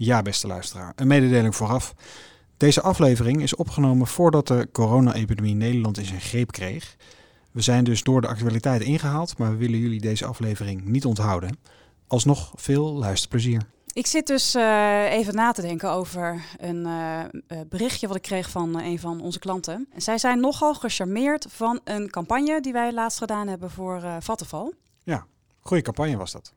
Ja, beste luisteraar, een mededeling vooraf. Deze aflevering is opgenomen voordat de corona-epidemie Nederland in zijn greep kreeg. We zijn dus door de actualiteit ingehaald, maar we willen jullie deze aflevering niet onthouden. Alsnog veel luisterplezier. Ik zit dus uh, even na te denken over een uh, berichtje wat ik kreeg van een van onze klanten. En zij zijn nogal gecharmeerd van een campagne die wij laatst gedaan hebben voor Vattenval. Ja, goede campagne was dat.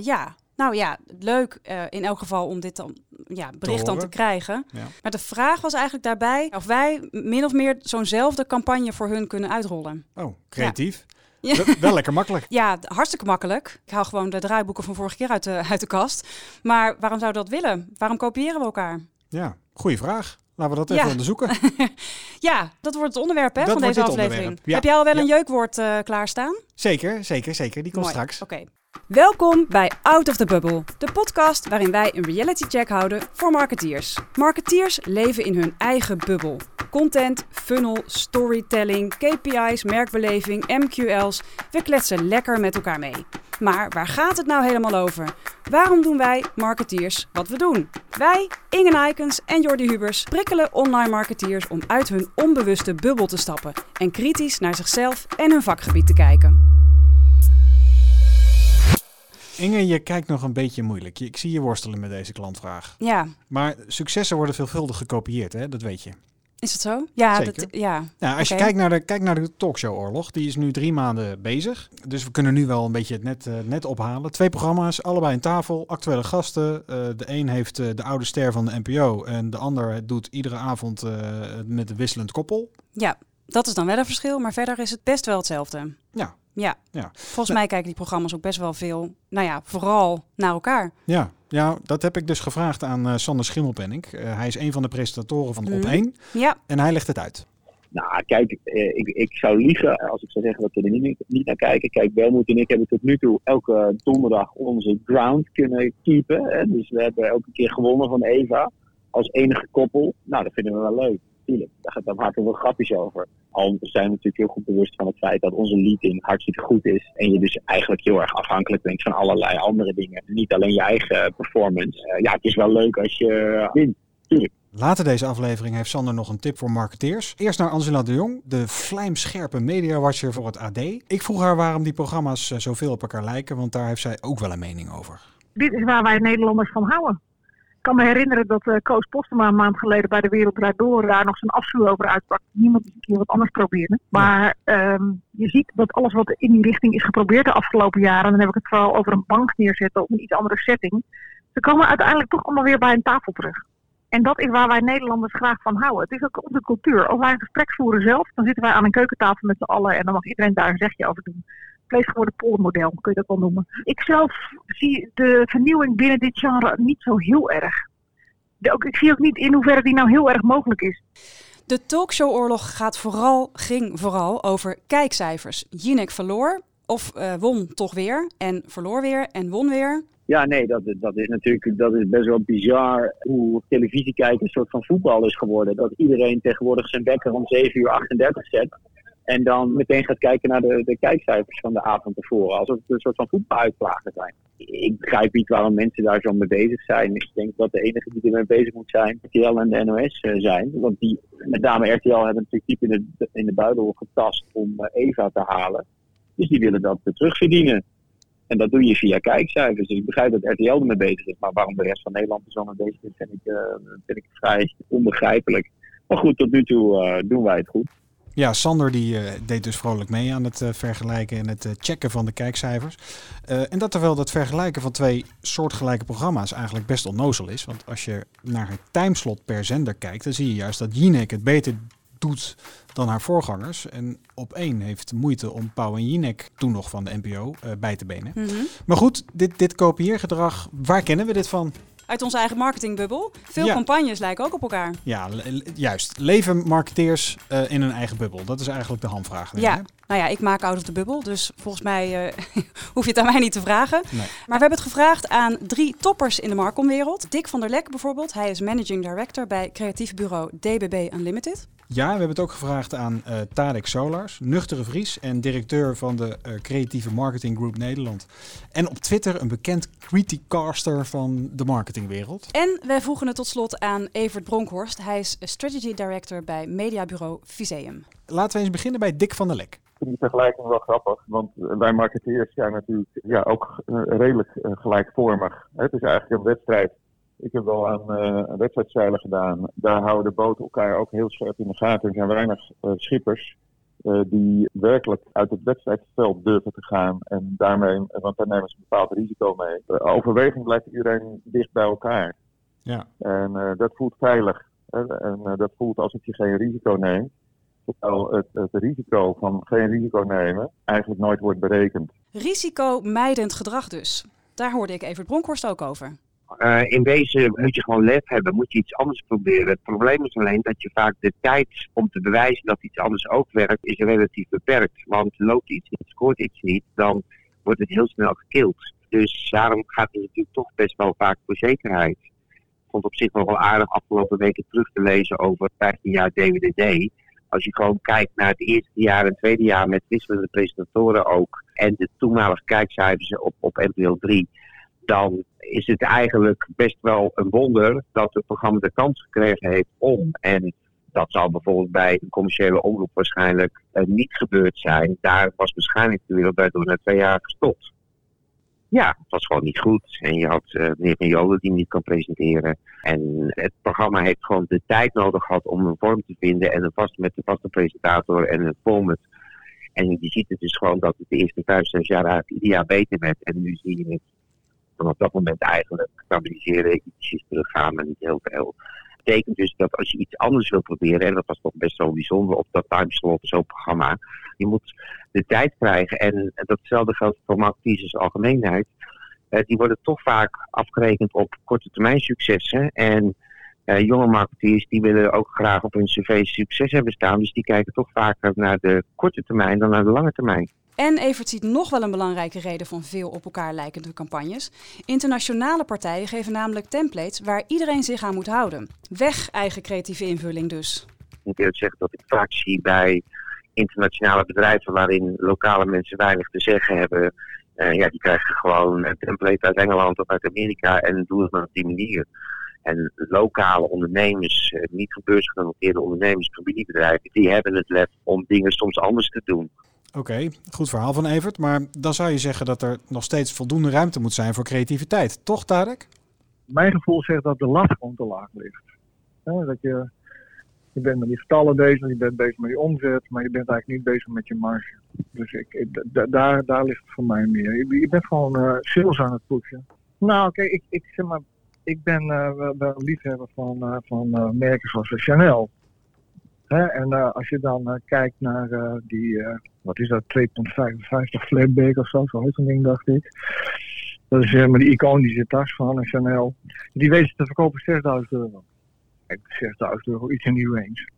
ja, nou ja, leuk uh, in elk geval om dit dan, ja, bericht dan te krijgen. Ja. Maar de vraag was eigenlijk daarbij of wij min of meer zo'nzelfde campagne voor hun kunnen uitrollen. Oh, creatief. Ja. Wel lekker makkelijk. Ja, hartstikke makkelijk. Ik haal gewoon de draaiboeken van vorige keer uit de, uit de kast. Maar waarom zouden we dat willen? Waarom kopiëren we elkaar? Ja, goede vraag. Laten we dat even onderzoeken. ja, dat wordt het onderwerp hè, van deze aflevering. Heb jij al wel een jeukwoord uh, klaarstaan? Zeker, zeker, zeker. Die komt Mooi. straks. Oké. Welkom bij Out of the Bubble, de podcast waarin wij een reality check houden voor marketeers. Marketeers leven in hun eigen bubbel. Content, funnel, storytelling, KPI's, merkbeleving, MQL's. We kletsen lekker met elkaar mee. Maar waar gaat het nou helemaal over? Waarom doen wij, marketeers, wat we doen? Wij, Inge Nijkens en Jordi Hubers, prikkelen online marketeers om uit hun onbewuste bubbel te stappen en kritisch naar zichzelf en hun vakgebied te kijken. Inge, je kijkt nog een beetje moeilijk. Ik zie je worstelen met deze klantvraag. Ja. Maar successen worden veelvuldig gekopieerd, hè? dat weet je. Is dat zo? Ja, dat, ja. Nou, als je kijkt naar, de, kijkt naar de talkshow-oorlog, die is nu drie maanden bezig. Dus we kunnen nu wel een beetje het net, uh, net ophalen. Twee programma's, allebei een tafel, actuele gasten. Uh, de een heeft uh, de oude ster van de NPO en de ander doet iedere avond met een wisselend koppel. Ja, dat is dan wel een verschil, maar verder is het best wel hetzelfde. Ja. Ja. ja. Volgens mij kijken die programma's ook best wel veel, nou ja, vooral naar elkaar. Ja, ja dat heb ik dus gevraagd aan uh, Sander Schimmelpenning. Uh, hij is een van de presentatoren van Mhm. Op1. Ja. En hij legt het uit. Nou, kijk, eh, ik, ik zou liegen als ik zou zeggen dat we er niet, niet naar kijken. Kijk, Belmoet en ik hebben tot nu toe elke donderdag onze ground kunnen keepen. Hè? Dus we hebben elke keer gewonnen van Eva als enige koppel. Nou, dat vinden we wel leuk. Tuurlijk, daar, daar maken we grapjes over. Al zijn we natuurlijk heel goed bewust van het feit dat onze leading hartstikke goed is. En je dus eigenlijk heel erg afhankelijk bent van allerlei andere dingen. Niet alleen je eigen performance. Uh, ja, het is wel leuk als je wint. Tuurlijk. Later deze aflevering heeft Sander nog een tip voor marketeers. Eerst naar Angela de Jong, de vlijmscherpe mediawatcher voor het AD. Ik vroeg haar waarom die programma's zoveel op elkaar lijken, want daar heeft zij ook wel een mening over. Dit is waar wij Nederlanders van houden. Ik kan me herinneren dat uh, Koos Postema een maand geleden bij de Wereld Draait Door daar nog zijn afschuw over uitsprak. Niemand eens een keer wat anders probeerde. Maar um, je ziet dat alles wat in die richting is geprobeerd de afgelopen jaren, en dan heb ik het vooral over een bank neerzetten of een iets andere setting, ze komen uiteindelijk toch allemaal weer bij een tafel terug. En dat is waar wij Nederlanders graag van houden. Het is ook onze cultuur. Als wij een gesprek voeren zelf, dan zitten wij aan een keukentafel met z'n allen en dan mag iedereen daar een zegje over doen vleesgeworden poldermodel, kun je dat wel noemen. Ik zelf zie de vernieuwing binnen dit genre niet zo heel erg. Ik zie ook niet in hoeverre die nou heel erg mogelijk is. De talkshowoorlog gaat vooral, ging vooral over kijkcijfers. Jinek verloor of uh, won toch weer en verloor weer en won weer. Ja, nee, dat, dat is natuurlijk dat is best wel bizar hoe televisie kijken een soort van voetbal is geworden. Dat iedereen tegenwoordig zijn wekker om 7 uur 38 zet. En dan meteen gaat kijken naar de, de kijkcijfers van de avond tevoren. Alsof het een soort van voetbaluitslagen zijn. Ik begrijp niet waarom mensen daar zo mee bezig zijn. Ik denk dat de enige die ermee bezig moet zijn, RTL en de NOS zijn. Want die, met name RTL hebben natuurlijk diep in de, in de buidel getast om Eva te halen. Dus die willen dat terugverdienen. En dat doe je via kijkcijfers. Dus ik begrijp dat RTL ermee bezig is. Maar waarom de rest van Nederland er zo mee bezig is, vind ik, uh, vind ik vrij onbegrijpelijk. Maar goed, tot nu toe doen wij het goed. Ja, Sander die uh, deed dus vrolijk mee aan het uh, vergelijken en het uh, checken van de kijkcijfers. en dat terwijl dat vergelijken van twee soortgelijke programma's eigenlijk best onnozel is. Want als je naar het timeslot per zender kijkt, dan zie je juist dat Jinek het beter doet dan haar voorgangers. En op één heeft moeite om Pauw en Jinek, toen nog van de NPO, bij te benen. Mm -hmm. Maar goed, dit, dit kopieergedrag, waar kennen we dit van? Uit onze eigen marketingbubbel. Veel Ja. campagnes lijken ook op elkaar. Ja, le- juist. Leven marketeers eh, in hun eigen bubbel? Dat is eigenlijk de hamvraag. denk Ja. Nou ja, ik maak Out of the Bubble, dus volgens mij uh, hoef je het aan mij niet te vragen. Nee. Maar we hebben het gevraagd aan drie toppers in de Marcom-wereld. Dick van der Lek bijvoorbeeld, hij is Managing Director bij creatief bureau DBB Unlimited. Ja, we hebben het ook gevraagd aan uh, Tarek Solars, nuchtere Vries en directeur van de uh, Creatieve Marketing Group Nederland. En op Twitter een bekend criticaster van de marketingwereld. En wij voegen het tot slot aan Evert Bronkhorst. Hij is Strategy Director bij mediabureau Viseum. Laten we eens beginnen bij Dick van der Lek. Vind die vergelijking wel grappig, want wij marketeers zijn natuurlijk ja, ook uh, redelijk gelijkvormig. Het is eigenlijk een wedstrijd ik heb wel aan uh, wedstrijdzeilen gedaan. Daar houden de boten elkaar ook heel scherp in de gaten. Er zijn weinig uh, schippers uh, die werkelijk uit het wedstrijdsveld durven te gaan. En daarmee, want daar nemen ze een bepaald risico mee. overweging blijft iedereen dicht bij elkaar. Ja. En dat voelt veilig. en dat voelt alsof je geen risico neemt. Terwijl het, het risico van geen risico nemen eigenlijk nooit wordt berekend. Risicomijdend gedrag dus. Daar hoorde ik Evert Bronkhorst ook over. Uh, in wezen moet je gewoon lef hebben, moet je iets anders proberen. Het probleem is alleen dat je vaak de tijd om te bewijzen dat iets anders ook werkt, is relatief beperkt. Want loopt iets niet, scoort iets niet, dan wordt het heel snel gekild. Dus daarom gaat het natuurlijk toch best wel vaak voor zekerheid. Ik vond op zich nog wel aardig afgelopen weken terug te lezen over 15 jaar DWDD. Als je gewoon kijkt naar het eerste jaar en tweede jaar met wisselende presentatoren ook. En de toenmalige kijkcijfers op, op NPO 3 dan is het eigenlijk best wel een wonder dat het programma de kans gekregen heeft om. En dat zou bijvoorbeeld bij een commerciële omroep waarschijnlijk uh, niet gebeurd zijn. Daar was waarschijnlijk de wereld door na twee jaar gestopt. Ja, het was gewoon niet goed. En je had uh, meneer Van Jolen die niet kan presenteren. En het programma heeft gewoon de tijd nodig gehad om een vorm te vinden. En een vaste, met een vaste presentator en een format. En je ziet het dus gewoon dat het de eerste vijf, zes jaar eigenlijk ieder beter werd. En nu zie je het vanaf dat moment eigenlijk stabiliseren, ietsjes teruggaan, maar niet heel veel. Betekent dus dat als je iets anders wil proberen, en dat was toch best wel bijzonder op dat timeslot, zo'n programma, je moet de tijd krijgen. En datzelfde geldt voor als algemeenheid. Uh, die worden toch vaak afgerekend op korte termijn successen. En uh, jonge marketeers die willen ook graag op hun cv succes hebben staan. Dus die kijken toch vaker naar de korte termijn dan naar de lange termijn. En Evert ziet nog wel een belangrijke reden van veel op elkaar lijkende campagnes. Internationale partijen geven namelijk templates waar iedereen zich aan moet houden. Weg eigen creatieve invulling dus. Ik moet eerlijk zeggen dat ik vaak zie bij internationale bedrijven waarin lokale mensen weinig te zeggen hebben. Uh, ja, die krijgen gewoon een template uit Engeland of uit Amerika en doen het maar op die manier. En lokale ondernemers, niet gebeursgenoteerde ondernemers, familiebedrijven, die hebben het lef om dingen soms anders te doen. Oké, goed verhaal van Evert. Maar dan zou je zeggen dat er nog steeds voldoende ruimte moet zijn voor creativiteit. Toch, Tarek? Mijn gevoel zegt dat de lat gewoon te laag ligt. Dat je, je bent met die getallen bezig, je bent bezig met die omzet, maar je bent eigenlijk niet bezig met je marge. Dus ik, daar, daar ligt het voor mij meer. Je, je bent gewoon uh, sales aan het pushen. Nou, oké, ik, ik zeg maar, ik ben uh, wel, liefhebber van, uh, van merken zoals Chanel. En uh, als je dan uh, kijkt naar uh, die, wat is dat, 2,55 flatback of zo, zo heet zo'n ding dacht ik. Dat is maar die iconische tas van Chanel. Die weten te verkopen 6000 euro. 6000 euro, iets in die range.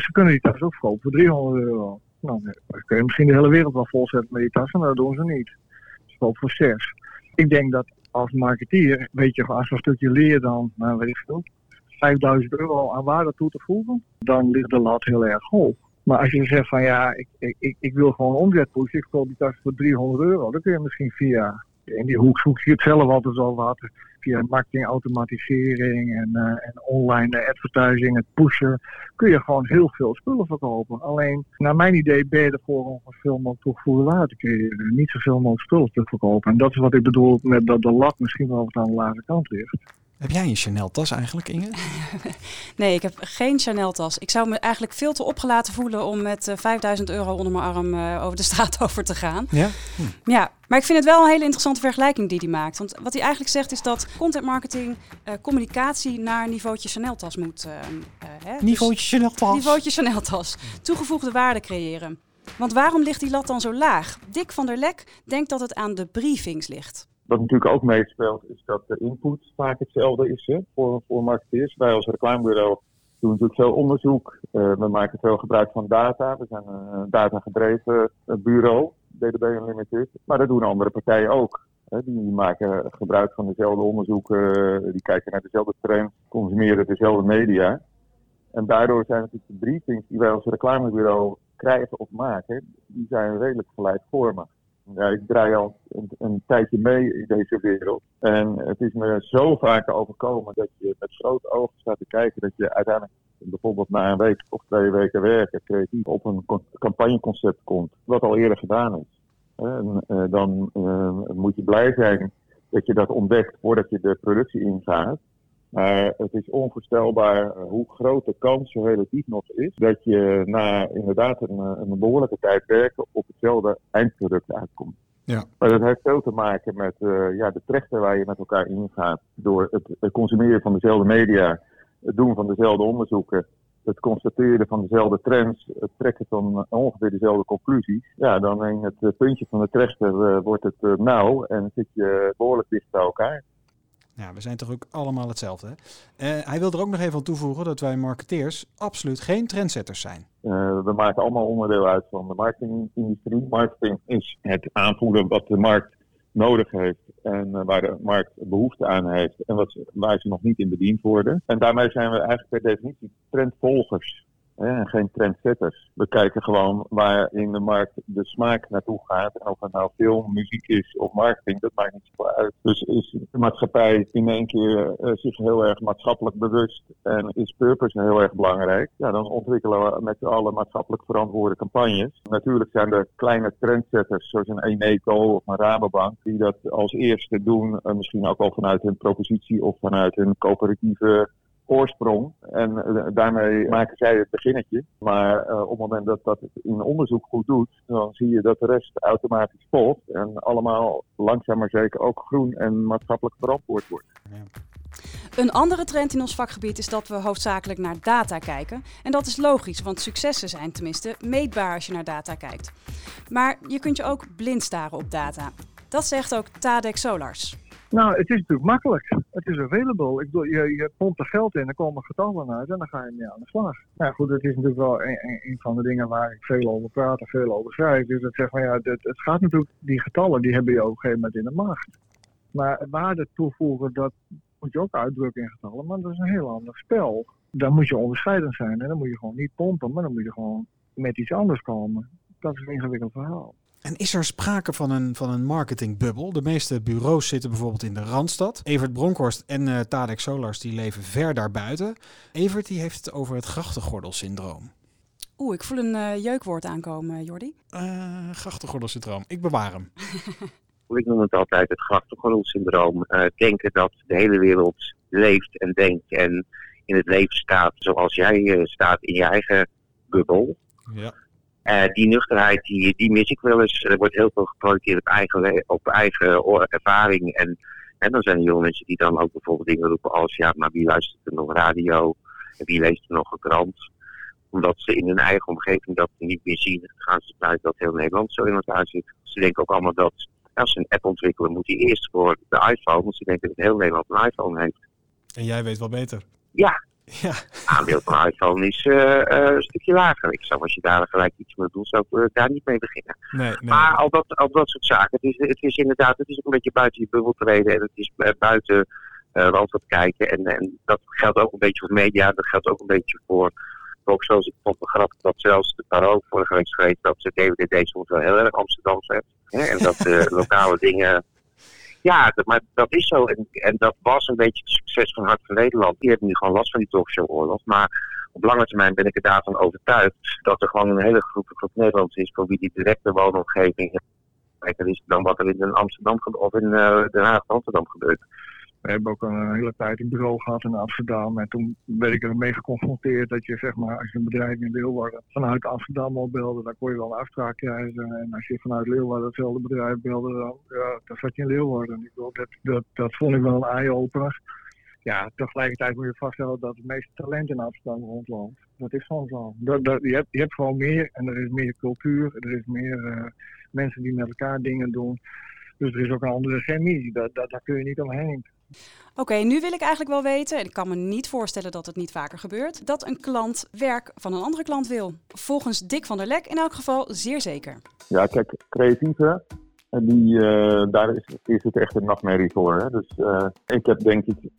Ze kunnen die tas ook verkopen voor 300 euro. Nou, dan kun je misschien de hele wereld wel volzetten met die tassen, maar dat doen ze niet. Ze verkopen voor 6. Ik denk dat als marketeer, weet je, als een stukje leer dan, nou weet ik veel, 5000 euro aan waarde toe te voegen, dan ligt de lat heel erg hoog. Maar als je zegt van ja, ik, ik, ik wil gewoon omzet pushen, ik koop die tas voor 300 euro, dan kun je misschien via, in die hoek zoek je het zelf altijd zo wat, via marketing, automatisering en, uh, en online advertising, het pushen, kun je gewoon heel veel spullen verkopen. Alleen, naar mijn idee ben je ervoor om zoveel mogelijk toegevoegde waarde te creëren. Niet zoveel mogelijk spullen te verkopen. En dat is wat ik bedoel met dat de lat misschien wel wat aan de lage kant ligt. Heb jij een Chanel-tas eigenlijk, Inge? nee, ik heb geen Chanel-tas. Ik zou me eigenlijk veel te opgelaten voelen om met uh, 5000 euro onder mijn arm uh, over de straat over te gaan. Ja? Hm. Ja, maar ik vind het wel een hele interessante vergelijking die hij maakt. Want wat hij eigenlijk zegt is dat content marketing uh, communicatie naar niveautje Chanel-tas moet. Hè? Niveautje dus Chanel-tas. Niveautje Chanel-tas. Toegevoegde waarde creëren. Want waarom ligt die lat dan zo laag? Dick van der Lek denkt dat het aan de briefings ligt. Wat natuurlijk ook meespeelt, is dat de input vaak hetzelfde is voor, voor marketeers. Wij als reclamebureau doen natuurlijk veel onderzoek. Uh, we maken veel gebruik van data. We zijn een data-gedreven bureau, DDB Unlimited. Maar dat doen andere partijen ook. Die maken gebruik van dezelfde onderzoeken, die kijken naar dezelfde trends, consumeren dezelfde media. En daardoor zijn natuurlijk de briefings die wij als reclamebureau krijgen of maken, die zijn redelijk gelijkvormig. Ja, ik draai al een, tijdje mee in deze wereld. En het is me zo vaak overkomen dat je met grote ogen staat te kijken dat je uiteindelijk bijvoorbeeld na een week of twee weken werken creatief op een campagneconcept komt, wat al eerder gedaan is. En, uh, dan uh, moet je blij zijn dat je dat ontdekt voordat je de productie ingaat. Maar het is onvoorstelbaar hoe groot de kans zo relatief nog is dat je na inderdaad een, een behoorlijke tijd werken op hetzelfde eindproduct uitkomt. Ja. Maar dat heeft veel te maken met uh, ja, de trechter waar je met elkaar ingaat. Door het, het consumeren van dezelfde media, het doen van dezelfde onderzoeken, het constateren van dezelfde trends, het trekken van ongeveer dezelfde conclusies. Ja, dan in het puntje van de trechter uh, wordt het uh, nauw en zit je behoorlijk dicht bij elkaar. Ja, we zijn toch ook allemaal hetzelfde. Hè? Uh, hij wil er ook nog even aan toevoegen dat wij marketeers absoluut geen trendsetters zijn. Uh, we maken allemaal onderdeel uit van de marketingindustrie. Marketing is het aanvoelen wat de markt nodig heeft en uh, waar de markt behoefte aan heeft en wat, waar ze nog niet in bediend worden. En daarmee zijn we eigenlijk per definitie trendvolgers en geen trendsetters. We kijken gewoon waar in de markt de smaak naartoe gaat. En of het nou film, muziek is of marketing, dat maakt niet zoveel uit. Dus is de maatschappij in één keer uh, zich heel erg maatschappelijk bewust en is purpose heel erg belangrijk. Ja, dan ontwikkelen we met z'n allen maatschappelijk verantwoorde campagnes. Natuurlijk zijn er kleine trendsetters zoals een Eneco of een Rabobank die dat als eerste doen. Uh, misschien ook al vanuit hun propositie of vanuit hun coöperatieve oorsprong. En uh, daarmee maken zij het beginnetje. Maar uh, op het moment dat dat het in onderzoek goed doet, dan zie je dat de rest automatisch volgt. En allemaal langzaam maar zeker ook groen en maatschappelijk verantwoord wordt. Ja. Een andere trend in ons vakgebied is dat we hoofdzakelijk naar data kijken. En dat is logisch, want successen zijn tenminste meetbaar als je naar data kijkt. Maar je kunt je ook blind staren op data. Dat zegt ook Tadek Solars. Nou, het is natuurlijk makkelijk. Het is available. Ik bedoel, je, je pompt er geld in, er komen getallen uit en dan ga je mee aan de slag. Nou goed, dat is natuurlijk wel een, een, van de dingen waar ik veel over praat en veel over schrijf. Dus dat zeg van ja, het, het gaat natuurlijk, die getallen die hebben je op een gegeven moment in de macht. Maar waarde toevoegen, dat moet je ook uitdrukken in getallen, maar dat is een heel ander spel. Dan moet je onderscheidend zijn en dan moet je gewoon niet pompen, maar dan moet je gewoon met iets anders komen. Dat is een ingewikkeld verhaal. En is er sprake van een, van een marketingbubbel? De meeste bureaus zitten bijvoorbeeld in de Randstad. Evert Bronkhorst en uh, Tadek Solars die leven ver daarbuiten. Evert die heeft het over het grachtengordelsyndroom. Oeh, ik voel een uh, jeukwoord aankomen, Jordi. Uh, grachtengordelsyndroom. Ik bewaar hem. ik noem het altijd het grachtengordelsyndroom. Uh, denken dat de hele wereld leeft en denkt en in het leven staat zoals jij staat in je eigen bubbel. Ja. Uh, die nuchterheid, die, die mis ik wel eens. Er wordt heel veel geprojecteerd op eigen, op eigen ervaring. En, en dan zijn er jonge mensen die dan ook bijvoorbeeld dingen roepen als... ja, maar wie luistert er nog radio? En wie leest er nog een krant? Omdat ze in hun eigen omgeving dat niet meer zien... gaan ze vanuit dat heel Nederland zo in elkaar zit. Ze denken ook allemaal dat als ze een app ontwikkelen... moet die eerst voor de iPhone. Want ze denken dat heel Nederland een iPhone heeft. En jij weet wel beter. Ja, ja. aandeel van iPhone is uh, uh, een stukje lager. Ik zou als je daar gelijk iets mee doet, zou ik uh, daar niet mee beginnen. Nee, nee. Maar al dat, al dat soort zaken, het is, het is inderdaad, het is ook een beetje buiten je bubbel treden en het is buiten wat kijken. En, en dat geldt ook een beetje voor media, dat geldt ook een beetje voor, ook zoals ik vond het grappig dat zelfs de Paro vorige week schreef dat ze DWDD soms wel heel erg Amsterdam heeft. En dat de lokale dingen ja, maar dat is zo. En, dat was een beetje het succes van Hart van Nederland. Die hebben nu gewoon last van die talkshow-oorlog. Maar op lange termijn ben ik er daarvan overtuigd dat er gewoon een hele groep, groep Nederlands is voor wie die directe woonomgeving kijker is dan wat er in Amsterdam of in uh, Den Haag Amsterdam gebeurt. We hebben ook een hele tijd een bureau gehad in Amsterdam. En toen werd ik ermee geconfronteerd dat je, zeg maar, als je een bedrijf in Leeuwarden vanuit Amsterdam al belde, dan kon je wel een afspraak krijgen. En als je vanuit Leeuwarden hetzelfde bedrijf belde, dan, ja, dan zat je in Leeuwarden. Ik bedoel, dat, dat, dat vond ik wel een eye-opener. Ja, tegelijkertijd moet je vaststellen dat het meeste talent in Amsterdam rondloopt. Dat is gewoon zo. Dat, je, hebt, je hebt gewoon meer en er is meer cultuur, er is meer uh, mensen die met elkaar dingen doen. Dus er is ook een andere chemie, daar, daar kun je niet omheen. Oké, nu wil ik eigenlijk wel weten, en ik kan me niet voorstellen dat het niet vaker gebeurt, dat een klant werk van een andere klant wil. Volgens Dick van der Lek in elk geval zeer zeker. Ja, kijk, creatieven, en die, eh, daar is, is het echt een nachtmerrie voor. Hè? Dus eh, ik heb denk ik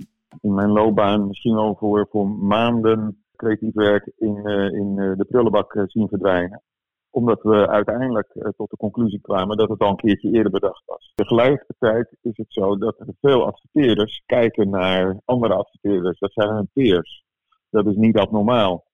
in mijn loopbaan misschien wel voor, voor maanden creatief werk in, eh, in de prullenbak zien verdwijnen. Omdat we uiteindelijk eh, tot de conclusie kwamen dat het al een keertje eerder bedacht was. Tegelijkertijd is het zo dat veel adverteerders kijken naar andere adverteerders. Dat zijn hun peers. Dat is niet abnormaal.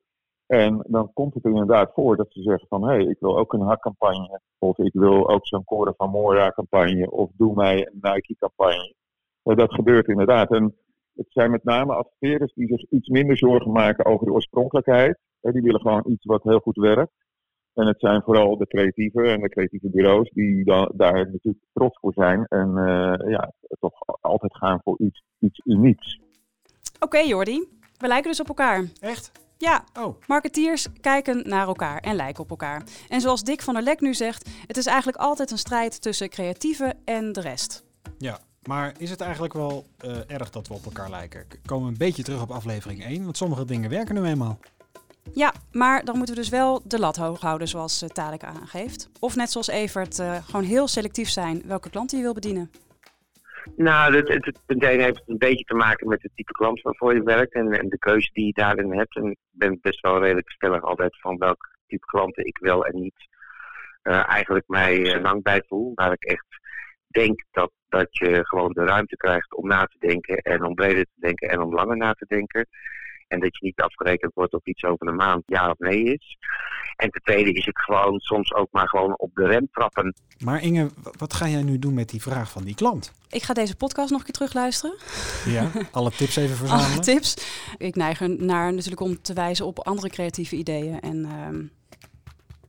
En dan komt het er inderdaad voor dat ze zeggen van... hé, hey, ik wil ook een hakcampagne. Of ik wil ook zo'n Cora van Mora campagne. Of doe mij een Nike campagne. Dat gebeurt inderdaad. En het zijn met name adverteerders die zich iets minder zorgen maken over de oorspronkelijkheid. Die willen gewoon iets wat heel goed werkt. En het zijn vooral de creatieven en de creatieve bureaus die dan, daar natuurlijk trots voor zijn. En eh, ja, toch altijd gaan voor iets, iets unieks. Oké Jordi, we lijken dus op elkaar. Echt? Ja, Oh, marketeers kijken naar elkaar en lijken op elkaar. En zoals Dick van der Lek nu zegt, het is eigenlijk altijd een strijd tussen creatieven en de rest. ja. Maar is het eigenlijk wel eh, erg dat we op elkaar lijken? Komen we een beetje terug op aflevering 1, want sommige dingen werken nu eenmaal. Ja, maar dan moeten we dus wel de lat hoog houden zoals uh, Talek aangeeft. Of net zoals Evert, eh, gewoon heel selectief zijn welke klanten je wil bedienen. Nou, het, het, het heeft een beetje te maken met het type klant waarvoor je werkt en, de keuze die je daarin hebt. En ik ben best wel redelijk stellig altijd van welk type klanten ik wel en niet eh, eigenlijk mij eh, lang bij voel. Waar ik echt denk dat, dat je gewoon de ruimte krijgt om na te denken en om breder te denken en om langer na te denken. En dat je niet afgerekend wordt op iets over een maand ja of nee is. En ten tweede is het gewoon soms ook maar gewoon op de rem trappen. Maar Inge, wat ga jij nu doen met die vraag van die klant? Ik ga deze podcast nog een keer terugluisteren. Ja, alle tips even Alle verzamelen. tips. Ik neig er naar natuurlijk om te wijzen op andere creatieve ideeën. En ehm,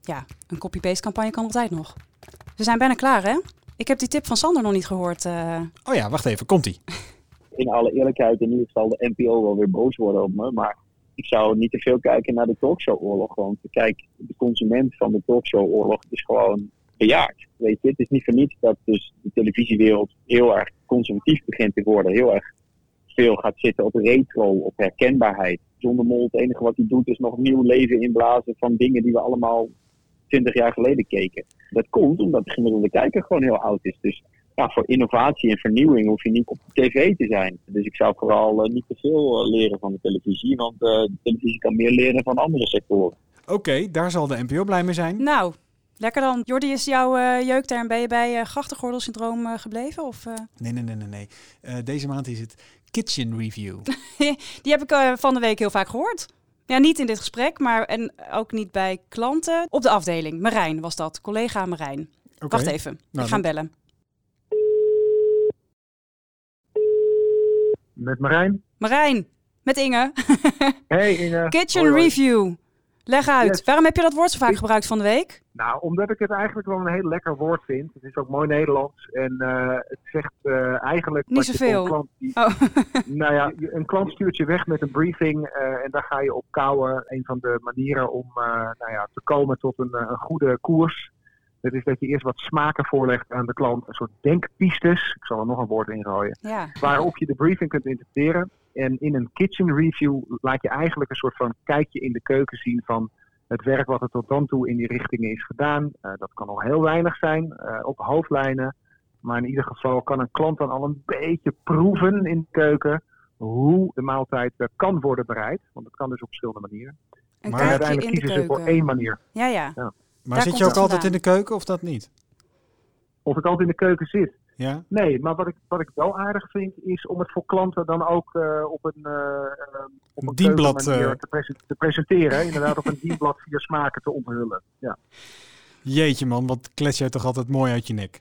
ja, een copy-paste campagne kan altijd nog. We zijn bijna klaar, hè? Ik heb die tip van Sander nog niet gehoord. eh. Oh ja, wacht even, komt-ie. in alle eerlijkheid, in ieder geval de NPO wel weer boos worden op me. Maar ik zou niet te veel kijken naar de talkshow-oorlog. Want kijk, de consument van de talkshow-oorlog is gewoon bejaard. Weet je, het is niet voor niets dat dus de televisiewereld heel erg conservatief begint te worden. Heel erg veel gaat zitten op retro, op herkenbaarheid. Zonder Mol, het enige wat hij doet is nog nieuw leven inblazen van dingen die we allemaal 20 jaar geleden keken. Dat komt omdat de gemiddelde kijker gewoon heel oud is. Dus ja, voor innovatie en vernieuwing hoef je niet op tv te zijn. Dus ik zou vooral eh, niet te veel eh, leren van de televisie, want eh, de televisie kan meer leren van andere sectoren. Oké, daar zal de NPO blij mee zijn. Nou, lekker dan. Jordi, is jouw eh, jeukterm, ben je bij eh grachtengordelsyndroom eh, gebleven? Of, eh? Nee, nee, nee, nee. nee. Eh, deze maand is het Kitchen Review. Die heb ik van de week heel vaak gehoord. Ja, niet in dit gesprek, maar en ook niet bij klanten. Op de afdeling. Marijn was dat, collega Marijn. Wacht even, Nou, ik ga hem bellen. Met Marijn. Marijn, met Inge. Hey Inge. Kitchen Hoi, hoi. Review. Leg uit, Yes. waarom heb je dat woord zo vaak Ik- gebruikt van de week? Nou, omdat ik het eigenlijk wel een heel lekker woord vind. Het is ook mooi Nederlands. En eh, het zegt eh, eigenlijk... Niet zoveel. Een klant, die, Oh, nou ja, een klant stuurt je weg met een briefing. eh, en daar ga je op kouwen. Een van de manieren om nou ja, te komen tot een, een goede koers. Dat is dat je eerst wat smaken voorlegt aan de klant. Een soort denkpistes. Ik zal er nog een woord in gooien. ja. waarop je de briefing kunt interpreteren. En in een kitchen review laat je eigenlijk een soort van kijkje in de keuken zien van het werk wat er tot dan toe in die richtingen is gedaan. Eh, dat kan al heel weinig zijn, eh, op hoofdlijnen. Maar in ieder geval kan een klant dan al een beetje proeven in de keuken hoe de maaltijd eh, kan worden bereid. Want dat kan dus op verschillende manieren. Een Maar uiteindelijk in de kiezen ze voor één manier. Ja, ja. Maar Daar zit je ook altijd vandaan. in de keuken of dat niet? Of ik altijd in de keuken zit. Ja? Nee, maar wat ik, wat ik wel aardig vind is om het voor klanten dan ook eh, op een, eh, eh, op Een dienblad, keukenmanier eh. te, prese- te presenteren. Inderdaad, op een dienblad vier smaken te onthullen. Ja. Jeetje man, wat klets jij toch altijd mooi uit je nek.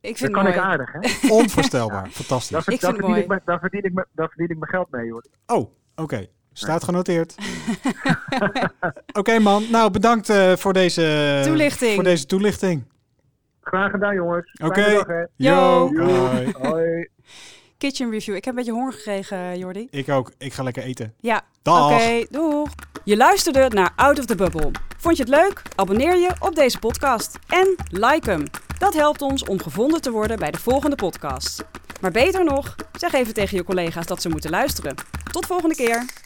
Ik Dat vind kan het ik aardig, hè? Onvoorstelbaar, fantastisch. Daar, Ik verdien ik, mooi. me- daar, verdien ik, me- daar verdien ik mijn geld mee, hoor. Oh, oké. Staat genoteerd. Oké man, nou bedankt eh, voor, deze, Toelichting. voor deze toelichting. Graag gedaan, jongens. Oké. Yo. Hoi. Hoi. Kitchen Review. Ik heb een beetje honger gekregen, Jordi. Ik ook. Ik ga lekker eten. Ja, Dag. Oké, doeg. Je luisterde naar Out of the Bubble. Vond je het leuk? Abonneer je op deze podcast en like hem. Dat helpt ons om gevonden te worden bij de volgende podcast. Maar beter nog, zeg even tegen je collega's dat ze moeten luisteren. Tot volgende keer!